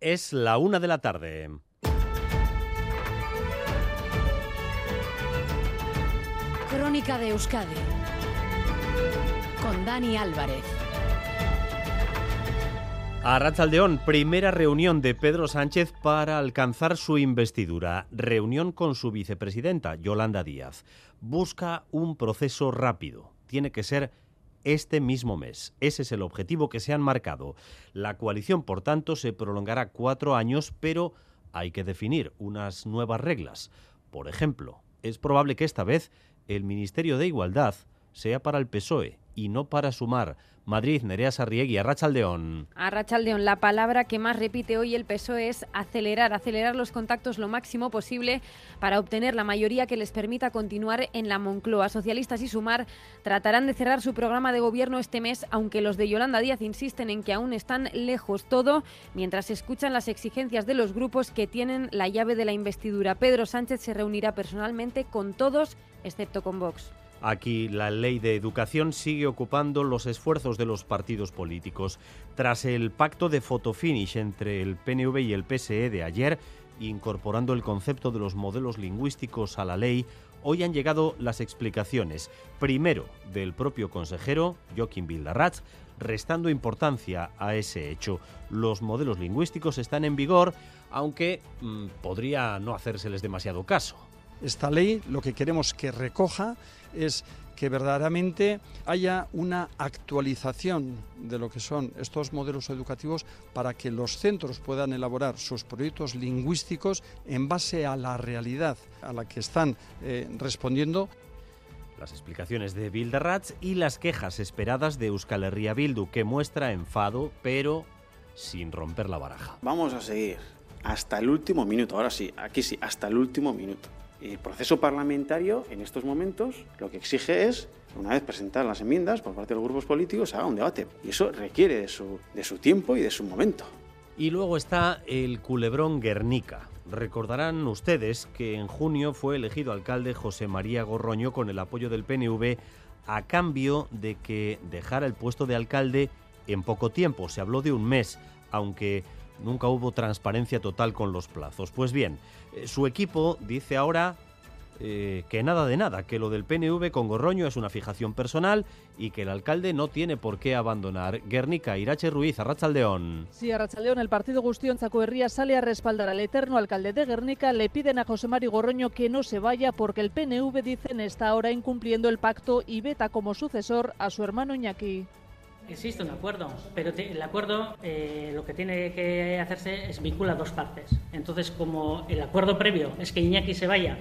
Es la una de la tarde. Crónica de Euskadi con Dani Álvarez. A Rachaldeón, primera reunión de Pedro Sánchez para alcanzar su investidura. Reunión con su vicepresidenta, Yolanda Díaz. Busca un proceso rápido. Tiene que ser este mismo mes. Ese es el objetivo que se han marcado. La coalición, por tanto, se prolongará cuatro años, pero hay que definir unas nuevas reglas. Por ejemplo, es probable que esta vez el Ministerio de Igualdad sea para el PSOE y no para sumar. Madrid, Nerea Sarriegui, Arrachaldeón. Arrachaldeón, la palabra que más repite hoy el PSOE es acelerar, acelerar los contactos lo máximo posible para obtener la mayoría que les permita continuar en la Moncloa. Socialistas y Sumar tratarán de cerrar su programa de gobierno este mes, aunque los de Yolanda Díaz insisten en que aún están lejos todo, mientras escuchan las exigencias de los grupos que tienen la llave de la investidura. Pedro Sánchez se reunirá personalmente con todos, excepto con Vox. Aquí la ley de educación sigue ocupando los esfuerzos de los partidos políticos. Tras el pacto de fotofinish entre el PNV y el PSE de ayer, incorporando el concepto de los modelos lingüísticos a la ley, hoy han llegado las explicaciones. Primero, del propio consejero, Joaquín Bildarratz, restando importancia a ese hecho. Los modelos lingüísticos están en vigor, aunque mmm, podría no hacérseles demasiado caso. Esta ley lo que queremos que recoja es que verdaderamente haya una actualización de lo que son estos modelos educativos para que los centros puedan elaborar sus proyectos lingüísticos en base a la realidad a la que están eh, respondiendo. Las explicaciones de Bilderratz y las quejas esperadas de Euskal Herria Bildu, que muestra enfado, pero sin romper la baraja. Vamos a seguir hasta el último minuto, ahora sí, aquí sí, hasta el último minuto. El proceso parlamentario, en estos momentos, lo que exige es, una vez presentadas las enmiendas por parte de los grupos políticos, haga un debate. Y eso requiere de su, de su tiempo y de su momento. Y luego está el culebrón Guernica. Recordarán ustedes que en junio fue elegido alcalde José María Gorroño con el apoyo del PNV a cambio de que dejara el puesto de alcalde en poco tiempo. Se habló de un mes, aunque nunca hubo transparencia total con los plazos. Pues bien, eh, su equipo dice ahora eh, que nada de nada, que lo del PNV con Gorroño es una fijación personal y que el alcalde no tiene por qué abandonar. Guernica, Irache Ruiz, Arrachaldeón. Sí, Arrachaldeón, el partido Gustión Zacoerría sale a respaldar al eterno alcalde de Guernica. Le piden a José Mario Gorroño que no se vaya porque el PNV, dicen, está ahora incumpliendo el pacto y veta como sucesor a su hermano Iñaki. Existe un acuerdo, pero el acuerdo eh, lo que tiene que hacerse es vincula dos partes. Entonces, como el acuerdo previo es que Iñaki se vaya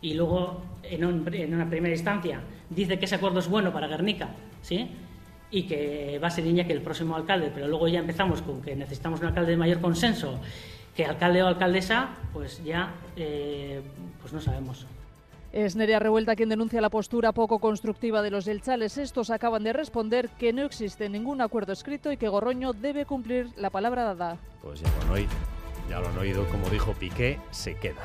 y luego en, un, en, una primera instancia dice que ese acuerdo es bueno para Guernica, ¿sí? Y que va a ser Iñaki el próximo alcalde, pero luego ya empezamos con que necesitamos un alcalde de mayor consenso, que alcalde o alcaldesa, pues ya eh, pues no sabemos. Es Nerea Revuelta quien denuncia la postura poco constructiva de los delchales. Estos acaban de responder que no existe ningún acuerdo escrito y que Gorroño debe cumplir la palabra dada. Pues ya lo han oído, ya lo han oído, como dijo Piqué, se queda.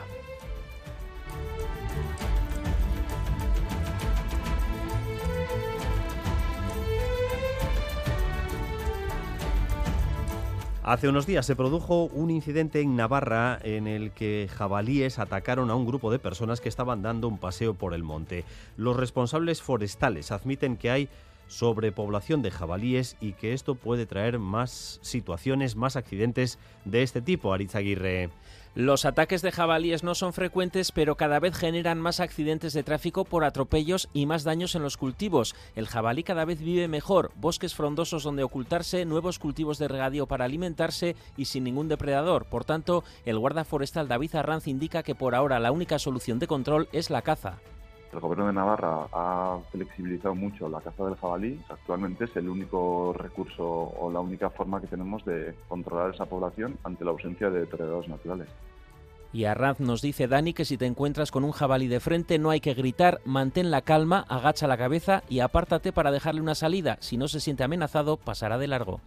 Hace unos días se produjo un incidente en Navarra en el que jabalíes atacaron a un grupo de personas que estaban dando un paseo por el monte. Los responsables forestales admiten que hay sobrepoblación de jabalíes y que esto puede traer más situaciones, más accidentes de este tipo, Arizaguirre. Los ataques de jabalíes no son frecuentes, pero cada vez generan más accidentes de tráfico por atropellos y más daños en los cultivos. El jabalí cada vez vive mejor, bosques frondosos donde ocultarse, nuevos cultivos de regadío para alimentarse y sin ningún depredador. Por tanto, el guarda forestal David Arranz indica que por ahora la única solución de control es la caza. El gobierno de Navarra ha flexibilizado mucho la caza del jabalí. Actualmente es el único recurso o la única forma que tenemos de controlar esa población ante la ausencia de depredadores naturales. Y Arranz nos dice Dani que si te encuentras con un jabalí de frente no hay que gritar, mantén la calma, agacha la cabeza y apártate para dejarle una salida. Si no se siente amenazado, pasará de largo.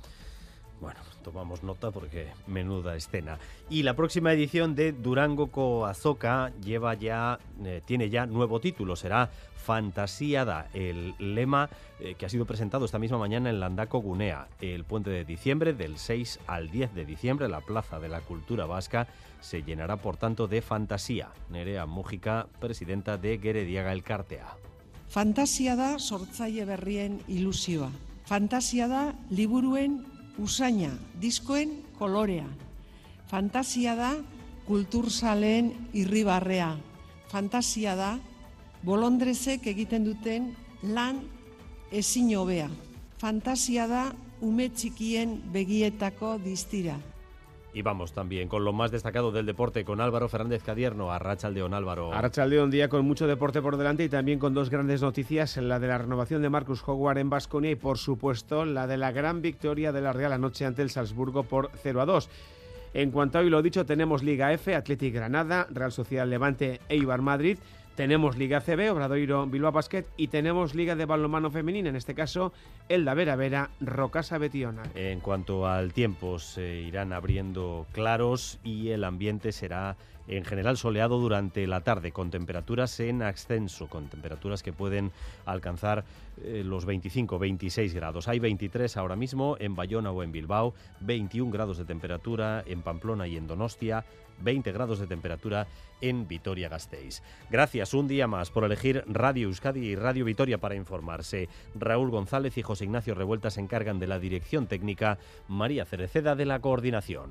Bueno, tomamos nota porque menuda escena. Y la próxima edición de Durango Coazoca lleva ya, eh, tiene ya nuevo título, será Fantasiada, el lema eh, que ha sido presentado esta misma mañana en Landaco Gunea. El puente de diciembre, del 6 al 10 de diciembre, la Plaza de la Cultura Vasca se llenará por tanto de fantasía. Nerea Mújica, presidenta de Gerediaga Elkartea. Fantasia da sortzaile berrien ilusioa. Fantasia da liburuen usaina, diskoen kolorea. Fantasia da kulturzaleen irribarrea. Fantasia da bolondrezek egiten duten lan ezin hobea. Fantasia da ume txikien begietako distira. Y vamos también con lo más destacado del deporte con Álvaro Fernández Cadierno, a Rachaldeón Álvaro. Rachaldeón, día con mucho deporte por delante y también con dos grandes noticias, la de la renovación de Marcus Howard en Basconia y por supuesto la de la gran victoria de la Real anoche ante el Salzburgo por 0 a 2. En cuanto a hoy lo dicho, tenemos Liga F, Athletic Granada, Real Sociedad Levante, Eibar Madrid. Tenemos Liga CB, Obradoiro Bilbao Basket y tenemos Liga de Balonmano Femenina, en este caso el da Vera Vera, Rocasa Betiona. En cuanto al tiempo, se irán abriendo claros y el ambiente será en general soleado durante la tarde, con temperaturas en ascenso, con temperaturas que pueden alcanzar eh, los 25-26 grados. Hay 23 ahora mismo en Bayona o en Bilbao, 21 grados de temperatura en Pamplona y en Donostia, 20 grados de temperatura en Vitoria-Gasteiz. Gracias un día más por elegir Radio Euskadi y Radio Vitoria para informarse. Raúl González y José Ignacio Revuelta se encargan de la dirección técnica, María Cereceda de la coordinación.